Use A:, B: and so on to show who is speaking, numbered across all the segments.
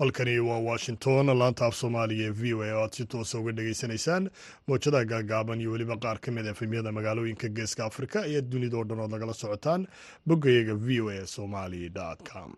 A: halkani waa washington laanta af soomaaliga ee v o a oo aad si toosa uga dhegaysanaysaan mowjadaha gaagaaban iyo weliba qaar ka mid a efemyada magaalooyinka geeska afrika iyo dunida oo dhan ood nagala socotaan. Boggayaga v o a somali com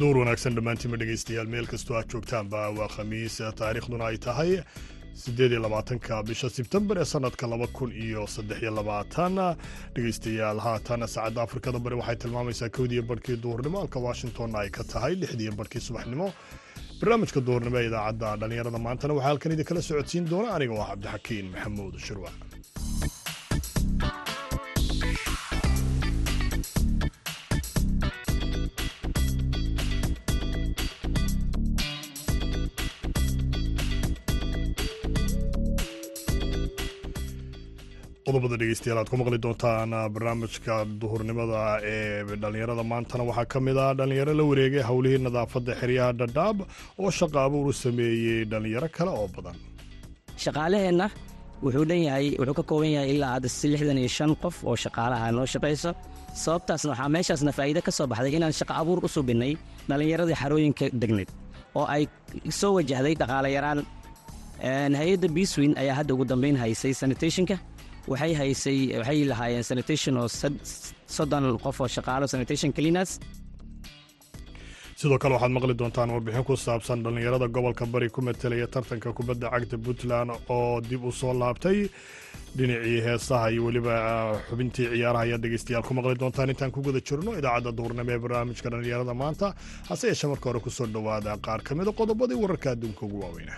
A: duur wanaagsan dhammaantiinma dhegaystayaal meel kastoo aad joogtaanba waa khamiis taariikhduna ay tahay siddeed iyo labaatanka bisha sebtembar ee sanadka laba kun iyo saddex iyo labaatan dhegaystayaal haatan saacadda afrikada bari waxay tilmaamaysaa kowdiiyo barhkii duhurnimo halka washingtonna ay ka tahay lixdiiyo barhkii subaxnimo barnaamijka duhurnimo ee idaacadda dhallinyarada maantana waxaa halkan idinkala socodsiin doona aniga oo cabdixakiin maxamuud shirwa qodobada dhegeystayaal ku maqli doontaan barnaamijka duhurnimada ee dhallinyarada. Maantana waxaa ka mid ah dhallinyaro la wareegay howlihii nadaafadda xeryaha dhadhaab oo shaqa abuur u sameeyey dhallinyaro kale oo badan.
B: Shaqaalaheenna wuxuu dhan yahay wuxuu ka kooban yahay ilaa hadda lixdan iyo shan qof oo shaqaalaha noo shaqayso sababtaasna waxaa meeshaasna faa'iide ka soo baxday inaan shaqa abuur u subinnay dhallinyaradii xarooyinka degneed oo ay soo wajahday dhaqaale yaraan. Hay'adda biiswin ayaa hadda ugu dambayn haysay sanitationka waxay haysay waxay lahaayeen sanitation oo soddon qof oo shaqaalo sanitation cleaners.
A: Sidoo kale waxaad maqli doontaan warbixin ku saabsan dhallinyarada gobolka bari ku matelaya tartanka kubadda cagta puntland oo dib u soo laabtay. Dhinacii heesaha iyo weliba xubintii ciyaaraha ayaad dhegeystayaal ku maqli doontaan. Intaan ku guda jirno idaacadda duurnimo ee barnaamijka dhallinyarada maanta hase yeeshee marka hore ku soo dhowaada qaar ka mida qodobadii wararka adduunka ugu waaweyna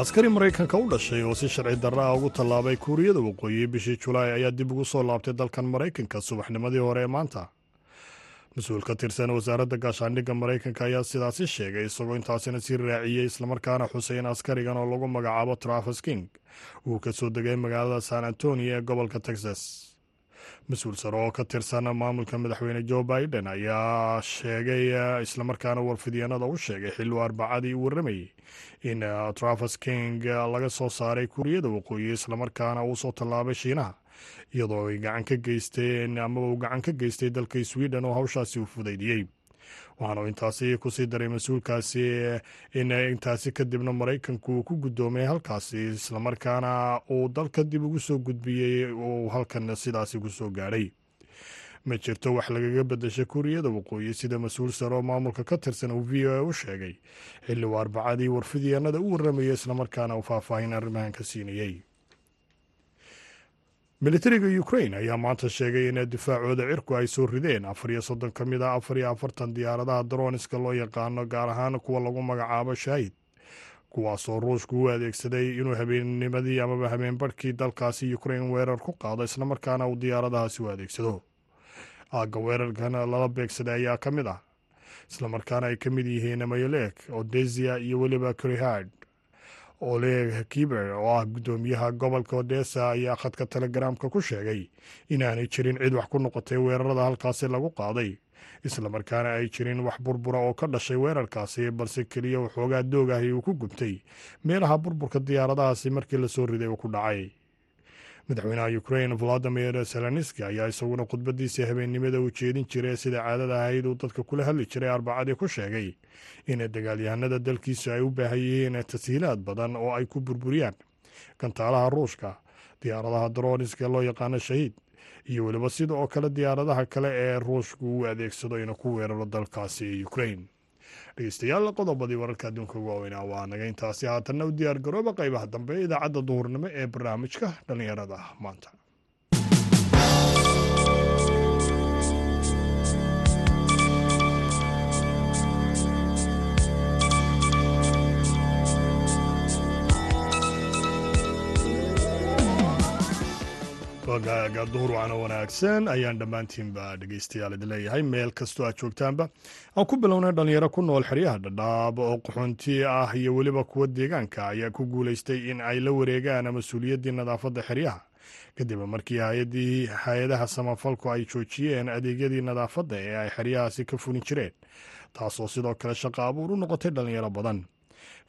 A: askari maraykanka u dhashay oo si sharci darra ah ugu tallaabay kuuriyada waqooyi bishii julaay ayaa dib ugu soo laabtay dalkan maraykanka subaxnimadii hore ee maanta. Mas'uul ka tirsan wasaaradda gaashaandhigga maraykanka ayaa sidaasi sheegay isagoo intaasina sii raaciyey islamarkaana xusay in askarigan oo lagu magacaabo trafas king. Uu ka soo degay magaalada san antonio ee gobolka texas mas'uul sare oo ka tirsan maamulka madaxweyne joe biden ayaa sheegay islamarkaana warfidyaenada u sheegay xiluu arbacadii u warramayey in trafas king laga soo saaray kuuriyada waqooyi islamarkaana uu soo tallaabay shiinaha iyadoo ay gacan ka geysteen amaba uu gacan ka geystay dalka sweden oo hawshaasi u fudaydiyey waxaanu intaasi ku sii daray mas'uulkaasi in intaasi kadibna maraykanku uu ku guddoomay halkaasi islamarkaana uu dalka dib ugu soo gudbiyey uu halkan sidaasi ku soo gaadhay ma jirto wax lagaga bedeshay kuuriyada waqooyi sida mas'uul sare oo maamulka ka tirsan uu v o a u sheegay. Xilli uu arbacadii warfidyaenada u warramayay islamarkaana uu faahfaahin arrimahan ka siinayey militariga ukrain ayaa maanta sheegay in difaacooda cirku ay soo rideen. Afar iyo soddon ka mid ah afar iyo afartan diyaaradaha daroniska loo yaqaano gaar ahaan kuwa lagu magacaabo shaahid kuwaasoo ruushku u adeegsaday inuu habeennimadii amaba habeen barhkii dalkaasi ukrain weerar ku qaado islamarkaana uu diyaaradahaasi u adeegsado. Aagga weerarkan lala beegsaday ayaa ka mid ah islamarkaana ay ka mid yihiin mayolek odesia iyo weliba krihard oleg kiber oo ah guddoomiyaha gobolka odesa ayaa khadka telegaraamka ku sheegay inaanay jirin cid wax ku noqotay weerarada halkaasi lagu qaaday. Islamarkaana ay jirin wax burbura oo ka dhashay weerarkaasi balse keliya waxoogaa doog ahi uu ku gubtay. Meelaha burburka diyaaradahaasi markii la soo riday uu ku dhacay madaxweynaha ukrain valadimir zelenski ayaa isaguna khudbadiisii habeennimada u jeedin jiray sida caadada ahayd uu dadka kula hadli jiray arbacadii ku sheegay. In dagaalyahanada dalkiisu ay u baahan yihiin tashiilaad badan oo ay ku burburiyaan. Gantaalaha ruushka diyaaradaha daroniska loo yaqaano shahiid iyo weliba sida oo kale diyaaradaha kale ee ruushku uu adeegsado inuu ku weeraro dalkaasi ukrain dhegeystayaal qodobadii wararka adduunka ugu waaweynaa waa naga intaasi haatanna u diyaar garooba qaybaha dambe ee idaacadda duhurnimo ee barnaamijka dhallinyarada maanta wagaaga duhur wacna wanaagsan ayaan dhammaantiinba dhegaystayaal idin leeyahay. Meel kastoo aad joogtaanba aan ku bilownay dhallinyaro ku nool xeryaha dhadhaab oo qaxoonti ah iyo weliba kuwa deegaanka ayaa ku guulaystay in ay la wareegaan mas'uuliyaddii nadaafadda xeryaha. Kadib markii hay'adii hay'adaha samafalku ay joojiyeen adeegyadii nadaafadda ee ay xeryahaasi ka fulin jireen taasoo sidoo kale shaqo abuur u noqotay dhallinyaro badan.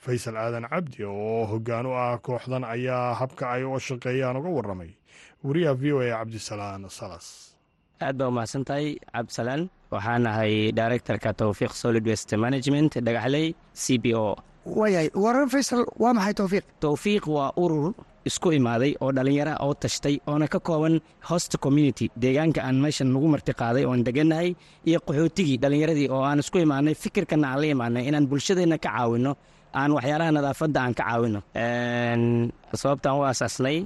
A: Faysal aadan cabdi oo hoggaan u ah kooxdan ayaa habka ay u shaqeeyaan uga warramay wariyaha v o a cabdisalaan salas.
B: Aad baa umahadsan tahay cabdisalaan waxaan ahay directorka towfiiq solid west management dhagaxley c b o.
C: Waayahay warar faysal waa maxay towfiiq
B: towfiiq waa urur isku imaaday oo dhallinyara oo tashtay oona ka kooban host community deegaanka aan meeshan lagu marti qaaday oon degannahay iyo qaxootigii dhallinyaradii oo aan isku imaanay fikirkana aan la imaanay inaan bulshadeenna ka caawinno aan waxyaalaha nadaafadda aan ka caawinno. Sababtaan u aasaasnay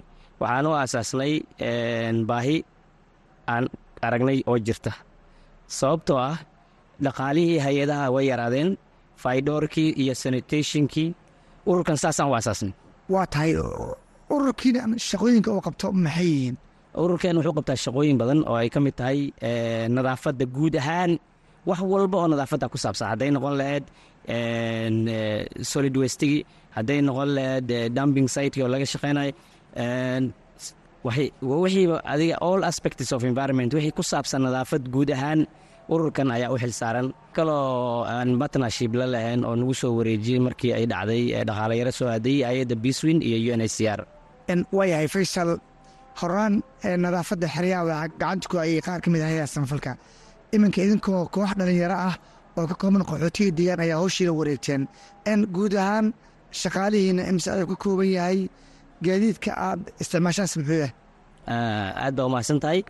B: waxaan u aasaasnay baahi aan aragnay oo jirta. Sababtoo ah dhaqaalihii hay'adaha way yaraadeen faydoorkii iyo sanitationkii ururkan saasaan u aasaasnay.
C: Waa tahay ururkiina shaqooyinka uu qabto maxay yihiin?
B: Ururkeen wuxuu qabtaa shaqooyin badan oo ay ka mid tahay nadaafadda guud ahaan. Wax walba oo nadaafadda ku saabsan hadday noqon lahayd solid westigi hadday noqon lahayd dumping siteki oo laga shaqeynayo wixiiba adiga all aspects of environment wixii ku saabsan nadaafad guud ahaan ururkan ayaa u xil saaran. Kaloo aan partnership la lahayn oo nagu soo wareejiyey markii ay dhacday dhaqaalayaro soo aaday ayadda biswin iyo u n c r.
C: Waayahay faysal horaan nadaafadda xeryaha waa gacanta ku ayay qaar ka mid ahayaa samafalka iminka idinkoo koox dhallinyaro ah oo ka kooban qaxootiga deegaan ayaa hawshiila wareegteen. Guud ahaan shaqaalihiina imse ayuu ka kooban yahay gaadiidka aad isticmaashaas muxuu yahay
B: aad baa umahadsan tahay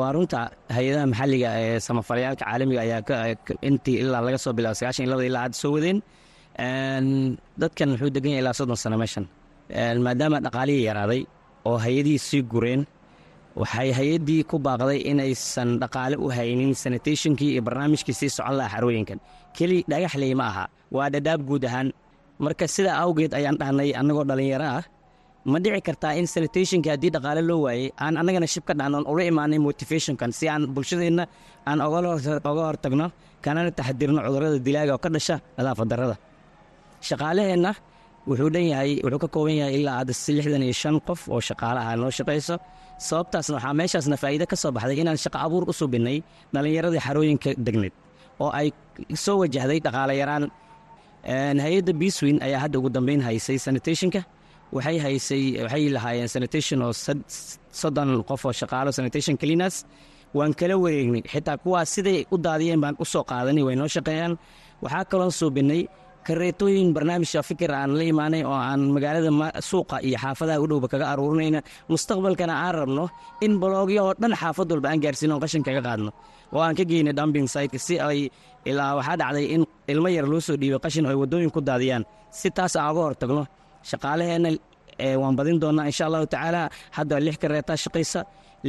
B: waa runta hay'adaha maxalliga ee samafaleyaalka caalamiga ayaa intii ilaa laga soo bilaabo sagaashan iyo labada ilaa hadda soo wadeen. Dadkan wuxuu degan yahay ilaa soddon sano meeshan. Maadaama dhaqaalihii yaraaday oo hay'adihii sii gureen waxay hay'addii ku baaqday inaysan dhaqaale u haynin sanitationkii iyo barnaamijkii sii socon lahaa xarooyinkan keli dhagaxley ma aha. Waa dhadhaab guud ahaan. Marka sidaa awgeed ayaan dhahnay annagoo dhallinyaro ah ma dhici kartaa in sanitationka haddii dhaqaale loo waayey aan annagana shib ka dhahnon ula imaanay motivationkan si aan bulshadeenna aan oga hortagno kanana taxadirno cudurrada dilaaga oo ka dhasha nadaafad darrada. Shaqaalaheenna wuxuu dhan yahay wuxuu ka kooban yahay ilaa hadda lixdan iyo shan qof oo shaqaalaha noo shaqayso sababtaasna waxaa meeshaasna faa'iide ka soo baxday inaan shaqo abuur u subinnay dhallinyaradii xarooyinka degneed oo ay soo wajahday dhaqaale yaraan. Hay'adda biswin ayaa hadda ugu dambeyn haysay sanitationka waxay haysay waxay lahaayeen sanitation oo soddon qof oo shaqaalo sanitation cleaners. Waan kala wareegnay xitaa kuwaas siday u daadiyeen baan u qaadanay way noo shaqeeyaan. Waxaa kaloo suubinay kareetooyin barnaamijka fikir aan la imaanay oo aan magaalada suuqa iyo xaafadaha u dhowba kaga aruurinayna. Mustaqbalkana aan rabno in baloogyo oo dhan xaafad walba aan gaarsiino on qashin kaga qaadno. Oo aan ka geynay dumping siteka si ay ilaa waxaa dhacday in ilmo yar loo soo dhiibay qashin ay waddooyin ku daadiyaan. Si taas aan uga hortagno shaqaalaheenna waan badin doonaa insha allahu tacaala. Hadda lix kareetaa shaqaysa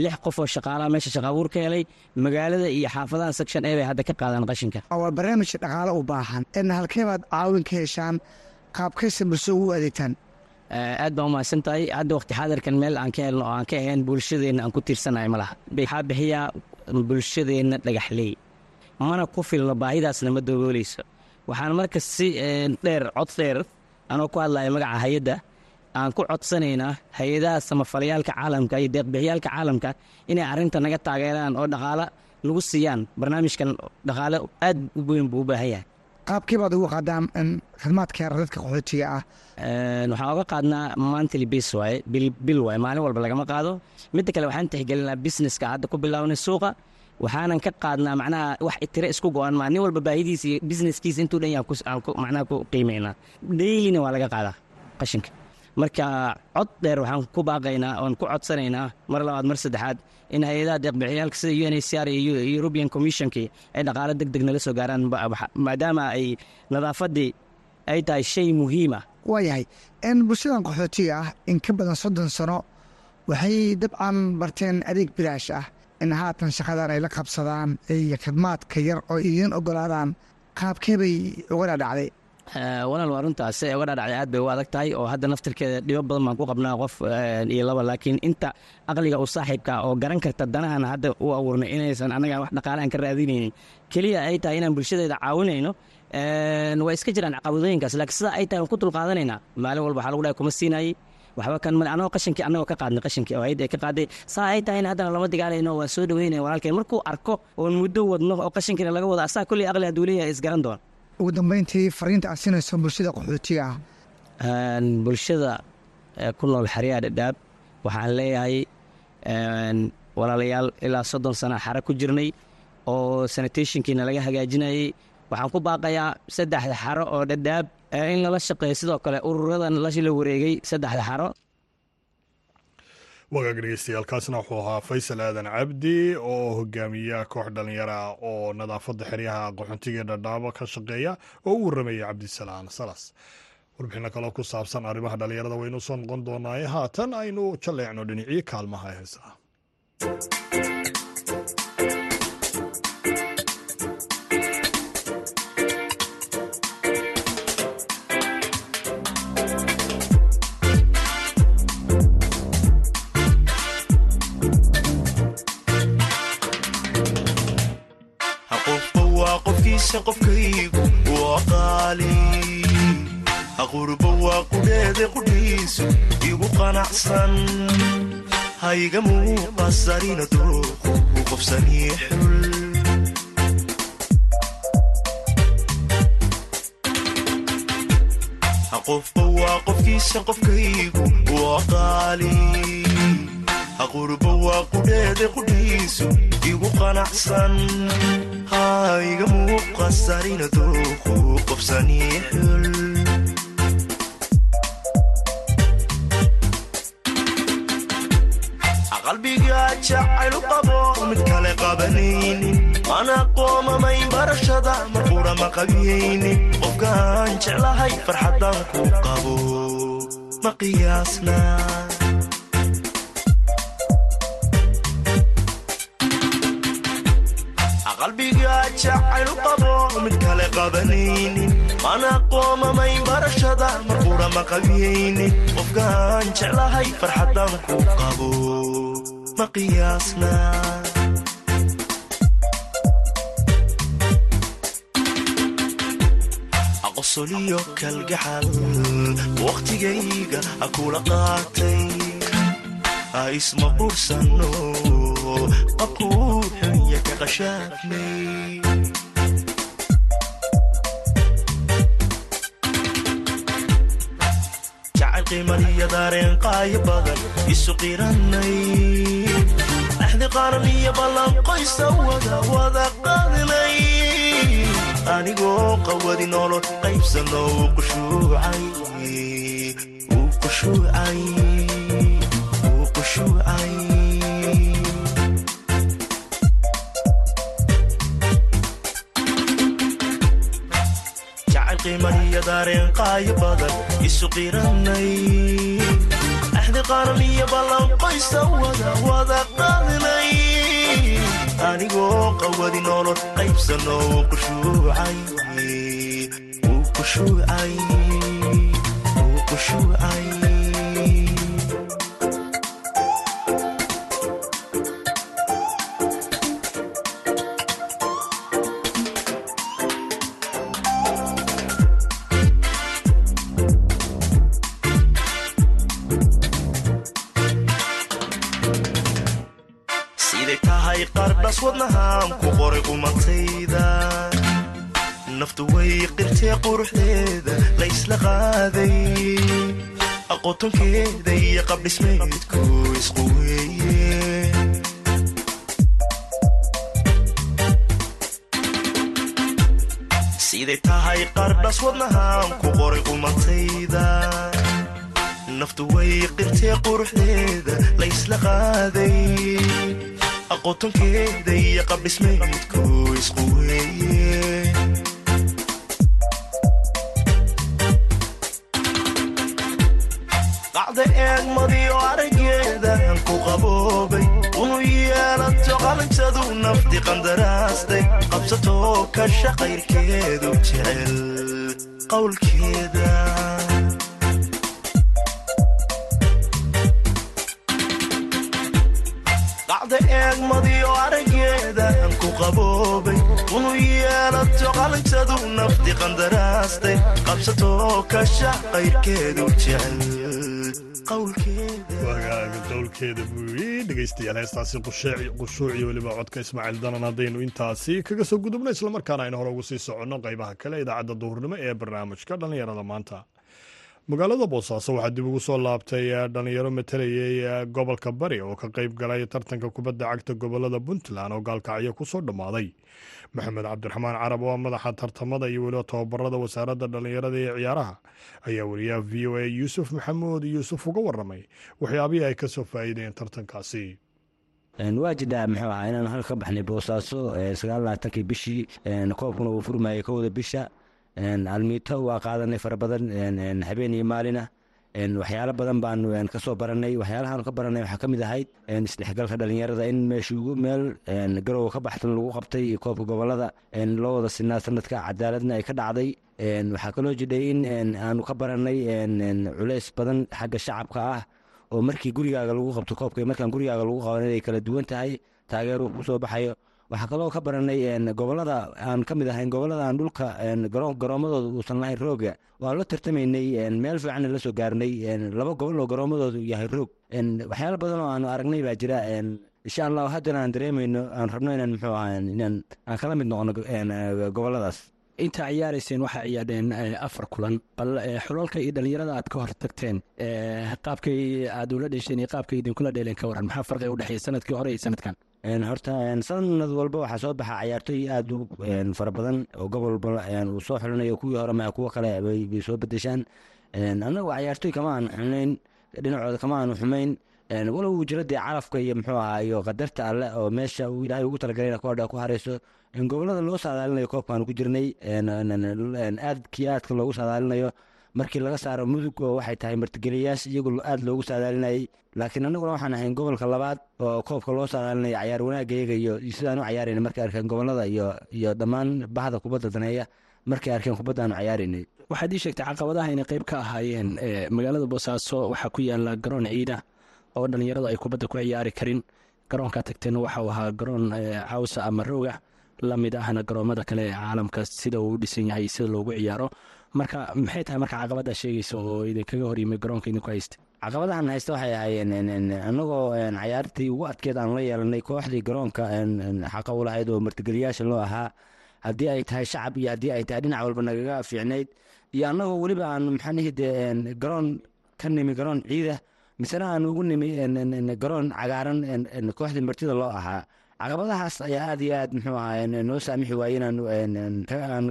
B: lix qof oo shaqaalaha meesha shaqa abuur ka helay magaalada iyo xaafadaha section e bay hadda ka qaadaan qashinka.
C: Waa barnaamij dhaqaale u baahan en halkee baad caawin ka heshaan qaabkaysa bulsho ugu adeegtaan.
B: Aad baa umahadsan tahay hadda waqti xaadirkan meel aan ka helno oo aan ka ahayn bulshadeenna aan ku tiirsanahay ma laha. Waxaa bixiyaa bulshadeenna dhagaxley mana ku filno baahidaasna ma dabooleyso waxaan marka si dheer cod dheer anoo ku hadlaya magaca hay'adda aan ku codsanaynaa hay'adaha samafalayaalka caalamka iyo deeqbixiyaalka caalamka inay arrinta naga taageeraan oo dhaqaalo nagu siiyaan barnaamijkan dhaqaalo aad u weyn buu u baahan yahay.
C: Qaabkii baad ugu qaadaan khidmaadka dadka qaxootiga ah?
B: Waxaan oga qaadnaa mantly bis waaye bil waaye maalin walba lagama qaado. Midda kale waxaan tixgelinaa businesska hadda ku bilownay suuqa. Waxaanan ka qaadnaa macnaha wax tire isku go-an. Maa nin walba baahidiisa iyo businesskiisa intuu dhan yaan macnaha ku qiimaynaa dailina waa laga qaadaa qashinka marka cod dheer waxaan ku baaqaynaa oon ku codsanaynaa mar labaad mar saddexaad in hay'adaha deeqbixiyaalka sida u n h r iyo european commissionkii ay dhaqaalo deg deg nala soo gaaraan maadaama ay nadaafaddii ay tahay shay muhiima
C: waayahay n bulshadan qaxootiga ah in ka badan soddon sano waxay dabcan barteen adeeg bilaash ah in haatan shaqadan ay la qabsadaan iyo khidmaadka yar oo idiin ogolaadaan qaabkee bay uga dhadhacday
B: walaal waa runtaas si ay uga dhaadhacday aad bay u adag tahay oo hadda naftirkeeda dhibo badan baan ku qabnaa qof iyo laba laakiin inta aqliga u saaxiibka oo garan karta danahan hadda u abuurnay inaysan annaga wax dhaqaale aan ka raadinaynin. Keliya ay tahay inaan bulshadeeda caawinayno way iska jiraan caqabadooyinkaas laakiin sidaa ay tahay waan ku dulqaadanaynaa maalin walba waxaa lagu dhahay kuma siinayay waxba kan male anagoo qashinkii annagoo ka qaadnay qashinkii oo ayadda ay ka qaaday. Saa ay tahayna haddana lama dagaalayno waan soo dhaweynaya walaalkeen. Markuu arko oon muddo wadno oo qashinkiina laga wada asaa kolley aqli hadduu leeyahay isgaran doon
C: ugu dambeyntii fariinta aad siinayso bulshada qaxootiga ah.
B: Bulshada ku nool xeryaha dhadhaab waxaan leeyahay walaalayaal ilaa soddon sana xare ku jirnay oo sanitationkiina laga hagaajinayay. Waxaan ku baaqayaa saddexda xaro oo dhadhaab in lala shaqeeyo. Sidoo kale ururadan la wareegay saddexda xaro
A: wagaag dhegeystayaaalkaasna wuxuu ahaa faysal aadan cabdi oo hogaamiya koox dhallinyara oo nadaafadda xeryaha qaxoontiga dhadhaabo ka shaqeeya oo u warramaya cabdisalaan salas warbixino kaloo ku saabsan arrimaha dhallinyarada waynu soo noqon doonaaye. Haatan aynu jaleecno dhiniciyo kaalmaha heesaa
D: qofkaygu waa qaali aqurba waa qudheede qudhiisu igu qanacsan. Hayga muuqasarina dooqu u qofsanii xul muuqasarina dooqu qofsanii xul qalbiga jacaylu qabo mid kale qabanaynin mana qoomamayn barashada marqura ma qabiyaynin qofkaan jeclahay farxaddaan ku qabo ma qiyaasna qalbiga jacaylu qabo mid kale qabanaynin mana qoomamayn barashada marqura ma qabiyaynin qofkaan jeclahay farxaddaan ku qabo ma qiyaasna aqosoliyo kalgaxal wakhtigayga ha kula qaatay ha isma qursano qabkuu xunya ka qashaafnay jacayl qiimaniyo daareen qaayo badan isu qiranay axdi qaran iyo ballan qoysa wada wada qaadnay anigoo qawadi nolol qaybsano uu qushuucay daareen qaayo badan isu qiranay axdi qaran iyo ballan qoysa wada wada qaadnay anigoo qawadi nolol qaybsano uu qushuucay qushuucay uu qushuucay wadnahaan ku qoray qumatayda naftu way qirtee quruxdeeda la ysla qaaday. Aqotonkeeda iyo qabdhismeedku isqu weeye siday tahay qardhas wadnahaan ku qoray qumatayda naftu way qirtee quruxdeeda la ysla qaaday aqotonkeeda iyo qabdhismeedku isqu weeye qacda eegmadiyo araggeedan ku qaboobay unu yeelato qalintadu nafti qandaraastay qabsatoo ka shaqayrkeedu jecel qowlkeeda dhacda eegmadiyo araggeeda aan ku qaboobay. Unu yeelato qalintadu nafti qandaraastay. Qabsatoo kasha qayrkeedu jecel qowlkeeda.
A: Wagaaga qowlkeeda buu yidhi dhegaystayaal heestaasi qushuuciyo weliba codka ismaaciil danan haddaynu intaasi kaga soo gudubno islamarkaana aynu hore ugu sii soconno. Qaybaha kale idaacadda duhurnimo ee barnaamijka dhallinyarada maanta magaalada boosaaso waxaa dib ugu soo laabtay dhallinyaro matalayay gobolka bari oo ka qayb galay tartanka kubadda cagta gobollada puntland oo gaalkacyo ku soo dhammaaday. Maxamed cabdiraxmaan carab oo madaxa tartamada iyo weliba tababarada wasaaradda dhallinyarada ee ciyaaraha ayaa wariyaha v o a yuusuf maxamuud yuusuf uga waramay waxyaabihii ay ka soo faa'iideen tartankaasi.
E: Waa jidhaa muxuu ahaa inaan halka ka baxnay boosaaso sagaal labaatankii bishii koobkuna uu furmayay kowda bisha almiito waa qaadanay fara badan. Habeen iyo maalina. Waxyaalo badan baanu ka soo baranay. Waxyaalahaanu ka baranay waxaa ka mid ahayd isdhexgalka dhalinyarada in meesha ugu meel garowa ka baxsan lagu qabtay koobka gobollada loo wada sinaa sanadka cadaaladna ay ka dhacday. Waxaa kaloo jidhay in aanu ka baranay culeys badan xagga shacabka ah oo markii gurigaaga lagu qabto koobka markaan gurigaaga lagu qaban inay kala duwan tahay taageeru ku soo baxayo waxaa kaloo ka baranay gobollada aan ka mid ahayn gobollada aan dhulka garoomadooda uusan lahayn rooga. Waa la tartamaynay meel fiicanna la soo gaarnay laba gobol oo garoomadoodu yahay roog. Waxyaalo badan oo aanu aragnay baa jira insha allahu haddana aan dareemayno aan rabno inaan muxuu ahaa inaan aan kala mid noqono goboladaas.
F: Intaa ciyaarayseen waxaa ciyaadheen afar kulan. Bal xulalka iyo dhallinyarada aad ka hor tagteen qaabkay aad ula dhesheen iyo qaabkay idinkula dheeleen ka waran maxaa farqiga u dhexeeya sannadkii hore iyo sanadkan
E: horta sanad walba waxaa soo baxa cayaartoy aad u fara badan oo gobol walba uu soo xulinayo kuwii hore ma kuwo kale bay soo bedeshaan annagu cayaartoy kama aanu xunayn dhinacooda kama aanu xumayn walow uu carafka iyo muxuu ahaa iyo qadarta alle oo meesha ilaahay ugu talagalay kooxda ku harayso. Gobolada loo saadaalinayo koobkaanu ku jirnay aadkii aadka loogu saadaalinayo markii laga saaro mudug oo waxay tahay martigeliyayaas iyagu aad loogu saadaalinayay. Laakiin annaguna waxaan ahayn gobolka labaad oo koobka loo saadaalinaya cayaar wanaagayaga iyo sidaan u cayaarayna markay arkeen gobollada iyo iyo dhammaan bahda kubadda daneeya markay arkeen kubadda aanu
F: waxaad ii sheegtay caqabadaha inay qayb ka ahaayeen magaalada boosaaso waxaa ku yaalla garoon ciida oo dhallinyaradu ay kubadda ku ciyaari karin. Garoonkaa tagteen waxau ahaa garoon cawsa ama rooga la mid ahna garoomada kale ee caalamka sida uu u dhisan yahay sida loogu ciyaaro marka maxay tahay marka caqabaddaa sheegaysa oo idinkaga horyimay garoonka idinku haysta
E: caqabadahan haysta waxay ahaayeen annagoo cayaartii ugu adkeed aan la yeelanay kooxdii garoonka xaqa u lahayd oo martigeliyaasha loo ahaa. Haddii ay tahay shacab iyo haddii ay tahay dhinac walba nagaga fiicnayd. Iyo annagoo weliba aan maxaanihi dee garoon ka nimi garoon ciida misena aan ugu nimi garoon cagaaran kooxdii martida loo ahaa. Caqabadahaas ayaa aad iyo aad muxuu ahaa noo saamixi waaye inaan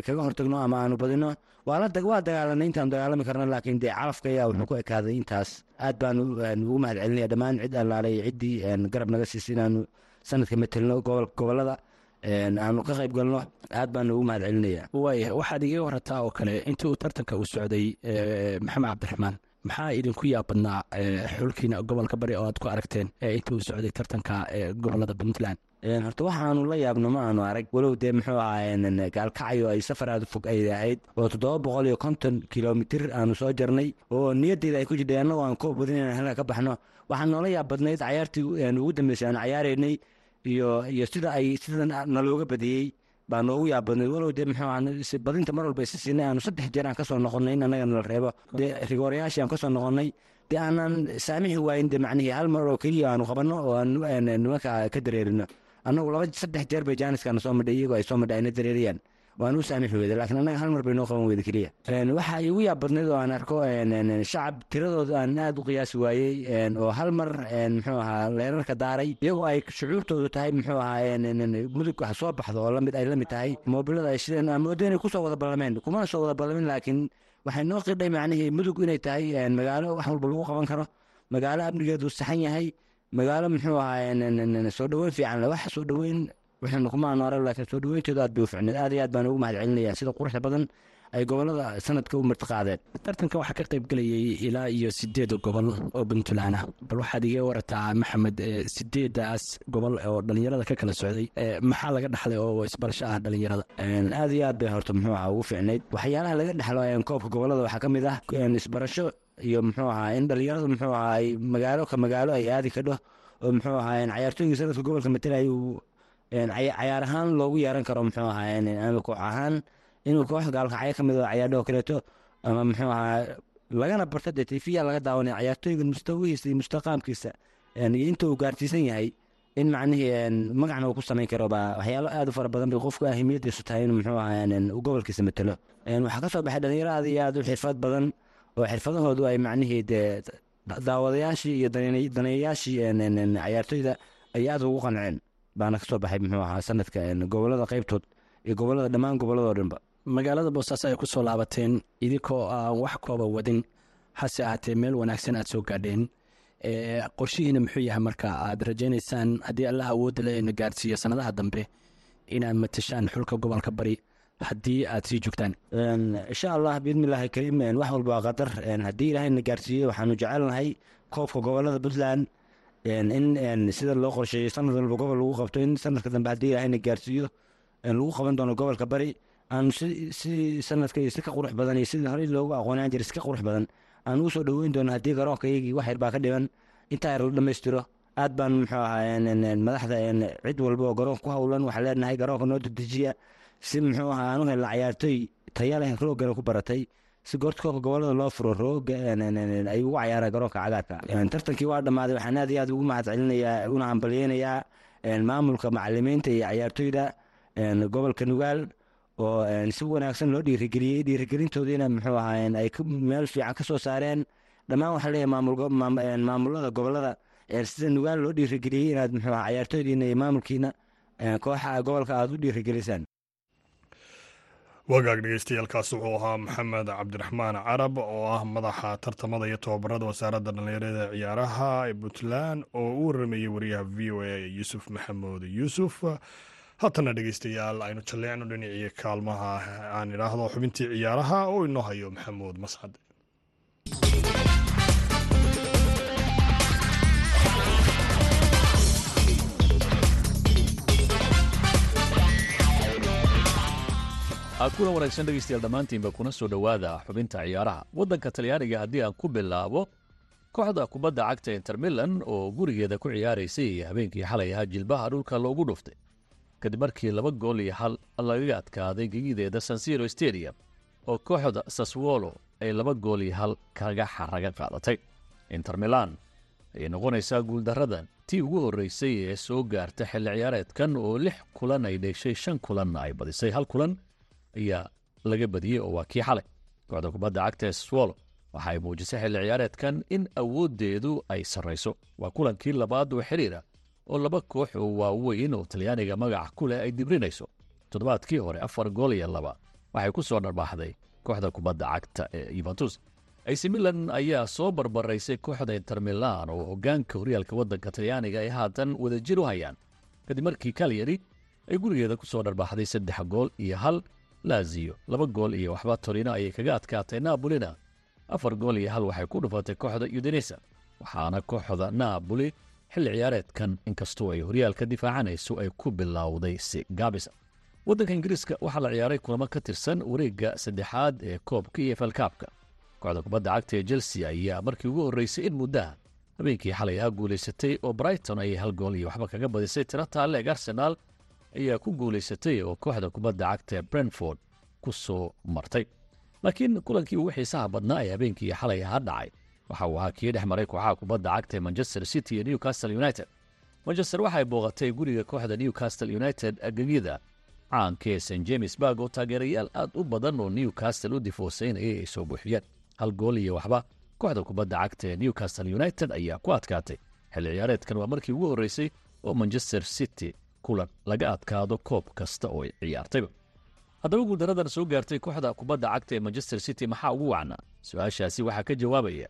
E: kaga hortagno ama aanu badino waa dagaalanay intaanu dagaalami karno laakiin dee calafka ayaa wuxuu ku ekaaday intaas. Aad baanu ugu mahad celinaya dhammaan cid allaalay ciddii garab naga siisay inaanu sanadka matelno gobollada aanu ka qayb galno aad baanu ugu mahad celinaya
F: waaya waxaad iga warataa oo kale intii uu tartanka uu socday maxamed cabdiraxmaan maxaa idinku yaabadnaa xulkiina gobolka bari oo aad ku aragteen intii uu socday tartanka gobollada puntland
E: horta waxaanu la yaabno ma aanu arag walow dee muxuu ahaa gaalkacyo ay safar aad fog ay ahayd. Oo toddoba boqol iyo konton kilomitir aanu soo jarnay oo niyadeyda ay ku jirtay annagoo aan koob wadin inaan halka ka baxno. Waxaa noola yaab badnayd cayaartii ugu dambeysay aanu cayaaraynay iyo iyo sida ay sida nalooga badiyey baa noogu yaab badnayd. Walow dee muxuu badinta mar walba isi siinay aanu saddex jeer aan ka soo noqonnay in annaga nala reebo. Dee rigoorayaashii aan ka soo noqonnay. Dee aanaan saamixi waayin dee macnihii hal mar oo keliya aanu qabanno oo aan nimanka ka dareerino annagu laba saddex jeer bay jaaniskaana soo madhay iyagoo ay soo madhay ayna dareeriyaan waan u saamixi weyda laakiin annaga hal mar bay qaban weyda keliya waxaa igu yaab badnayd oo aan arko shacab tiradooda aan aad u qiyaasi waayey oo hal mar muxuu ahaa leerarka daaray iyagoo ay shucuurtoodu tahay muxuu ahaa mudug soo baxdo oo la mid ay la tahay. Moobilada ay sideen moodo inay ku soo wada ballameen kumana soo wada ballamin laakiin waxay noo qidhay macnihii mudug inay tahay magaalo wax walba lagu qaban karo. Magaalo amnigeedu saxan yahay magaalo muxuu ahaa soo dhoweyn fiican wax soo dhoweyn waxaynu kumaanu arag laakiin soo dhoweynteedu aad bay u ficneed aad iyo aad baan ugu mahad celinaya sida quruxda badan ay gobollada sanadka u martiqaadeen
F: tartankan waxaa ka qayb gelayay ilaa iyo sideed gobol oo puntland ah bal waxaad iga warataa maxamed sideedaas gobol oo dhalinyarada ka kala socday maxaa laga dhaxlay oo isbarasho ah dhalinyarada
E: Een, aad iyo aad bay horta muxuu ahaa ugu fiicnayd. Waxyaalaha laga dhexlo koobka gobollada waxaa ka mid ah isbarasho iyo muxuu ahaa in dhalinyaradu muxuu ahaa ay magaalo ka magaalo ay aadi kadho oo muxuu ahaa een, cayaartooyga sanadka gobolka caya- cayaar ahaan loogu yeeran karo muxuu ahaa koox ahaan inuu koox gaalkacyo ka mid oo cayaardhoo kaleeto ama muxuu ahaa lagana barta dee tifiya laga daawanaya cayaartooyga mustawihiisa iyo mustaqaamkiisa iyo inta uu gaarsiisan yahay in macnihii magacna uu ku samayn karo baa waxyaalo aad u fara badan bay qofku ahimiyadiisu tahay inuu muxuu ahaa gobolkiisa matalo. Waxaa ka soo baxay dhalinyaro aad iyo aad u xirfad badan oo xirfadahoodu ay macnihii dee da- daawadayaashii iyo daneey- daneeyayaashii cayaartooyda ay aad ugu qanceen baana ka soo baxay muxuu ahaa sanadka gobollada qaybtood iyo gobollada dhammaan goboladoo dhanba
F: magaalada boosaaso ay ku soo laabateen idinkoo aan wax kooba wadin. Hase ahaatee meel wanaagsan aad soo gaadheen. Qorshihiina muxuu yahay marka aad rajaynaysaan haddii allah awoodda le na gaarsiiyo sanadaha dambe inaad matashaan xulka gobolka bari haddii aad sii joogtaan.
E: Insha allah biidnillaahi kariim wax walba waa qadar haddii ilaahay na gaarsiiyo waxaanu jecelnahay koobka gobollada puntland. In sida loo qorsheeyey sanad walba gobol lagu qabto in sanadka dambe haddii ilaahay na gaarsiiyo lagu qaban doono gobolka bari aanu si qurux badan iyo sidii loogu aqoonaan jiray ka qurux badan aan ugu soo dhoweyn doono la dhammaystiro. Aad baan muxuu ahaa madaxda cid taya leh ku baratay. Si goorta koobka gobollada loo furo tartankii waa dhammaaday waxaan aad aad ugu hambalyeynayaa maamulka macalimiinta iyo cayaartooyda gobolka nugaal oo een, si wanaagsan loo dhiirigeliyey dhiirigelintoodiina muxuu ahaa een, ay meel fiican ka soo saareen. Dhammaan waxaa leeyahay maamul go- maam- een, maamulada gobollada sida nugaal loo dhiirigeliyey inaad muxuu ahaa cayaartooydiina iyo maamulkiina kooxa gobolka aad u dhiirigelisaan
A: wagaag dhegeystayaaalkaas wuxuu ahaa maxamed cabdiraxmaan carab oo ah madaxa tartamada iyo tobabarada wasaaradda dhallinyarada ciyaaraha ee puntland oo u waramayey wariyaha v o a yuusuf maxamuud yuusuf haatana dhegeystayaal aynu jalleecno dhinacii kaalmaha aan idhaahdo xubintii ciyaaraha oo inoo hayo maxamuud mascad.
G: Kuna wanaagsan dhegaystayaal dhammaantiinba kuna soo dhowaada xubinta ciyaaraha. Waddanka talyaaniga haddii aan ku bilaabo kooxda kubadda cagta inter milan oo gurigeeda ku ciyaaraysay habeenkii xalay ahaa jilbaha dhulka loogu dhuftay kadib markii laba gool iyo hal lagaga adkaaday gegideeda sansiro stadium oo kooxda saswolo ay laba gool iyo hal kaga xaraga qaadatay. Inter milan ayay noqonaysaa guuldaradan tii ugu horreysay ee soo gaarta xilli ciyaareedkan oo lix kulan ay dheeshay shan kulanna ay badisay hal kulan ayaa laga badiyey oo waa kii xalay. Kooxda kubadda cagta ee swallow waxa ay muujisay xilli ciyaareedkan in awooddeedu ay sarrayso. Waa kulankii labaad oo xiriira oo laba koox oo waaweyn oo talyaaniga magaca ku leh ay dibrinayso. Toddobaadkii hore afar gool iyo laba waxay ku soo dharbaaxday kooxda kubadda cagta ee yuventus ac milan ayaa soo barbaraysay kooxda inter milan oo hoggaanka horyaalka waddanka talyaaniga ay haatan wadajir u hayaan. Kadib markii kalyari ay gurigeeda ku soo dharbaaxday saddex gool iyo hal laziyo laba gool iyo waxba torino ayay kaga adkaatay nabolina afar gool iyo hal waxay ku dhufatay kooxda udinesa waxaana kooxda naaboli xilli ciyaareedkan inkastoo ay horyaalka difaacanayso ay ku bilowday si gaabisa waddanka ingiriiska waxaa la ciyaaray kulamo ka tirsan wareegga saddexaad ee koobka iyo falkaabka kooxda kubadda cagta ee chelsea ayaa markii ugu horreysay in muddaha habeenkii xalay ahaa guulaysatay oo brighton ayay hal gool iyo waxba kaga badisay tiro taalleeg arsenaal ayaa ku guulaysatay oo kooxda kubadda cagta ee brentford ku soo martay. Laakiin kulankii ugu xiisaha badnaa ee habeenkii xalay ahaa dhacay waxa uu ahaa kii dhex maray kooxaha kubadda cagta manchester city iyo newcastle united. Manchester waxay booqatay guriga kooxda newcastle united agegyada caanka ee st james burg oo taageerayaal aad u badan oo newcastle u difoosaynayay ay soo buuxiyeen. Hal gool iyo waxba kooxda kubadda cagta ee newcastle united ayaa ku adkaatay. Xilli ciyaareedkan waa markii ugu horreysay oo manchester city kulan laga adkaado koob kasta oo ay ciyaartayba. Haddaba guuldaradan soo gaartay kooxda kubadda cagta ee manchester city maxaa ugu wacnaa su'aashaasi waxaa ka jawaabaya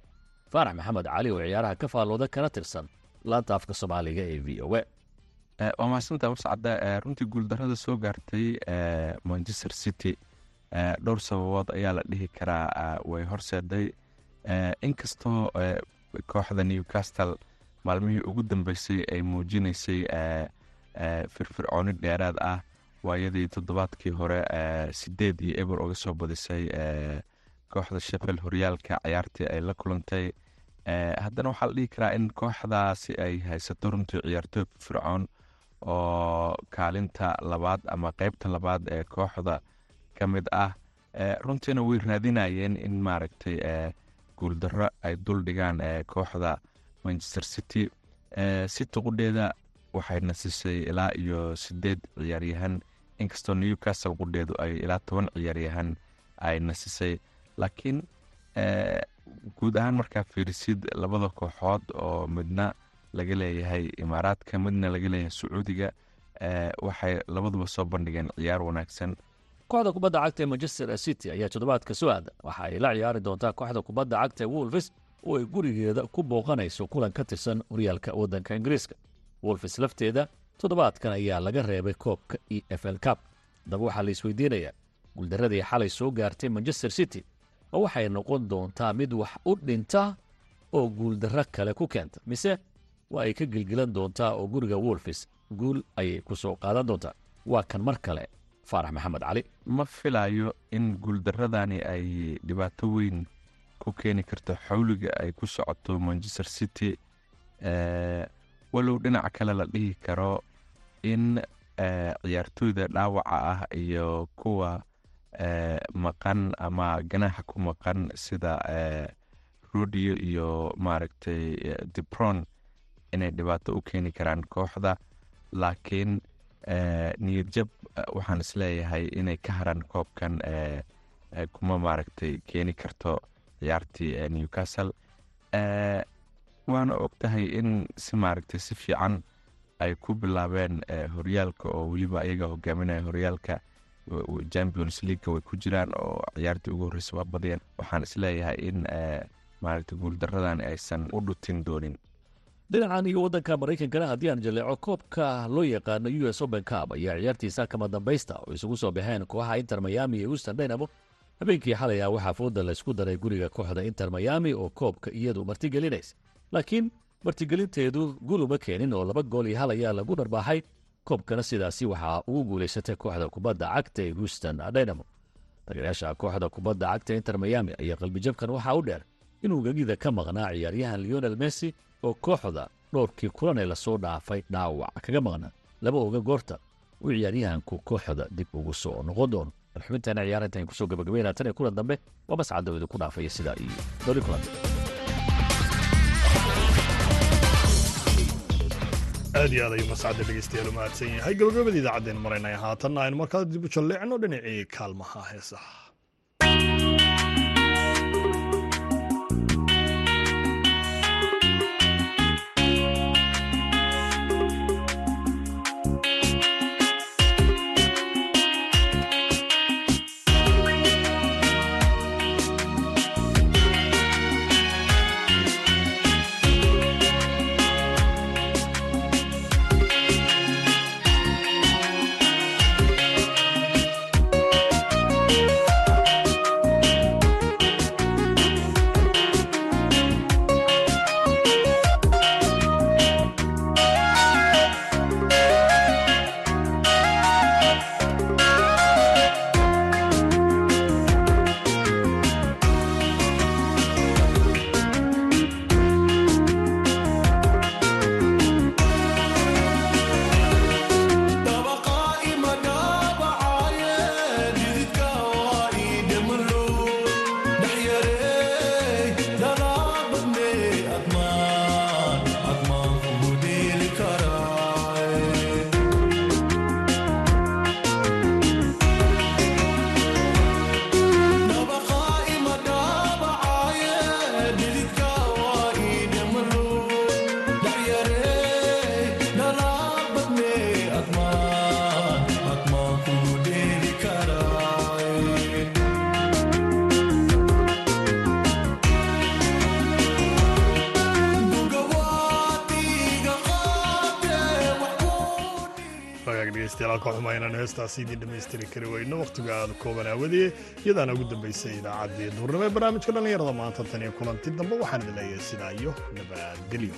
G: faarax maxamed cali oo ciyaaraha ka faallooda kana tirsan laanta afka soomaaliga ee v o
H: waa mahadsantaa mascada runtii guuldarada soo gaartay manchester city Eh, dhowr sababood ayaa la dhihi karaa ah, way horseeday. Eh, inkastoo eh, kooxda newcastle maalmihii ugu dambeysay ay muujinaysay eh, eh, firfircooni dheeraad ah waayadii toddobaadkii hore eh, sideed iyo eber uga soo badisay eh, kooxda sheffield horyaalka ciyaartii ay la kulantay Eh, haddana waxaa la dhihi karaa in kooxdaasi ay haysato runtii ciyaartooy firfircoon oo kaalinta labaad ama qeybta labaad ee kooxda ka mid ah. Eh, runtiina way raadinayeen in maaragtay eh, guuldarro ay dul dhigaan eh, kooxda manchester city. Eh, city qudheeda waxay nasisay ilaa iyo sideed ciyaaryahan inkastoo newcastle qudheedu ay ilaa toban ciyaaryahan ay nasisay laakiin eh, guud ahaan markaa fiirisid labada kooxood oo midna laga leeyahay imaaraadka midna laga leeyahay sacuudiga eh, waxay labaduba soo bandhigeen ciyaar wanaagsan.
G: Kooxda kubadda cagta ee manchester city ayaa toddobaadka soo aada waxa ay la ciyaari doontaa kooxda kubadda cagta ee wolves oo ay gurigeeda ku booqanayso kulan ka tirsan horyaalka waddanka ingiriiska. Wolves lafteeda toddobaadkan ayaa laga reebay koobka e f l cup. Haddaba waxaa la isweydiinayaa guuldaradii xalay soo gaartay manchester city waxay noqon doontaa mid wax u dhinta oo guuldarro kale ku keenta mise waa ay ka gelgelan doontaa oo guriga wolves guul ayay ku soo qaadan doontaa. Waa kan mar kale faarax maxamed cali.
H: Ma filayo in guuldaradani ay dhibaato weyn ku keeni karto xawliga ay ku socoto manchester city walow dhinaca kale la dhihi karo in ciyaartooyda dhaawaca ah iyo kuwa maqan ama ganaaxa ku maqan sida eh, rudio iyo maaragtay eh, debron inay dhibaato u keeni karaan kooxda. Laakiin eh, niyadjab eh, waxaan is leeyahay inay ka haraan koobkan eh, eh, kuma maaragtay keeni karto ciyaartii eh, newcastle. Eh, waana og tahay in si maaragtay si fiican ay ku bilaabeen eh, horyaalka oo weliba ayaga hogaaminaya horyaalka champions leagueka way ku jiraan oo ciyaartii ugu horreysa waa badiyeen waxaan is leeyahay in eh, maaragtay guuldaradan aysan u dhutin doonin.
G: Dhinacan iyo waddanka maraykankana haddii aan jaleeco koobka loo yaqaano u s open cup ayaa ciyaartiisa kama dambaysta oo isugu soo baxeen kooxaha inter miami iyo houston. Dynamo habeenkii xalay ah waxaa fooda la isku daray guriga kooxda inter miami oo koobka iyadu martigelinaysa. Laakiin martigelinteedu guul uma keenin oo laba gool iyo hal ayaa lagu dharbaaxay koobkana sidaasi waxaa ugu guulaysatay kooxda kubadda cagta ee houston dynamo. Taageerayaasha kooxda kubadda cagta inter miami ayaa qalbijabkan waxaa u dheer inuu gegida ka maqnaa ciyaaryahan leonel messi oo kooxda dhowrkii kulan ee la soo dhaafay dhaawac kaga maqnaa laba oga goorta uu ciyaaryahanku kooxda dib ugu soo noqon doono. Xubintaana ciyaarintan ku soo gabagabeynaa tan iyo kulan dambe waa mascadda idinku dhaafaya sidaa iyo doli
A: aad iyo aad ayuu mascadda dhegeystayaal u mahadsan yahay. Gabagabada idaacaddeen maraynay haatanna aynu markaa dib u jalleecno dhinacii kaalmaha heesaha dhegeystayaal ka xuma inaan heestaasi idiin dhammaystiri kari weyno wakhtiga aada kooban aawadee iyadaana ugu dambaysay idaacaddii duurnimo ee barnaamijka dhallinyarada maanta tan iyo kulanti dambe waxaan idin leeyahay sidaa iyo nabadgelyo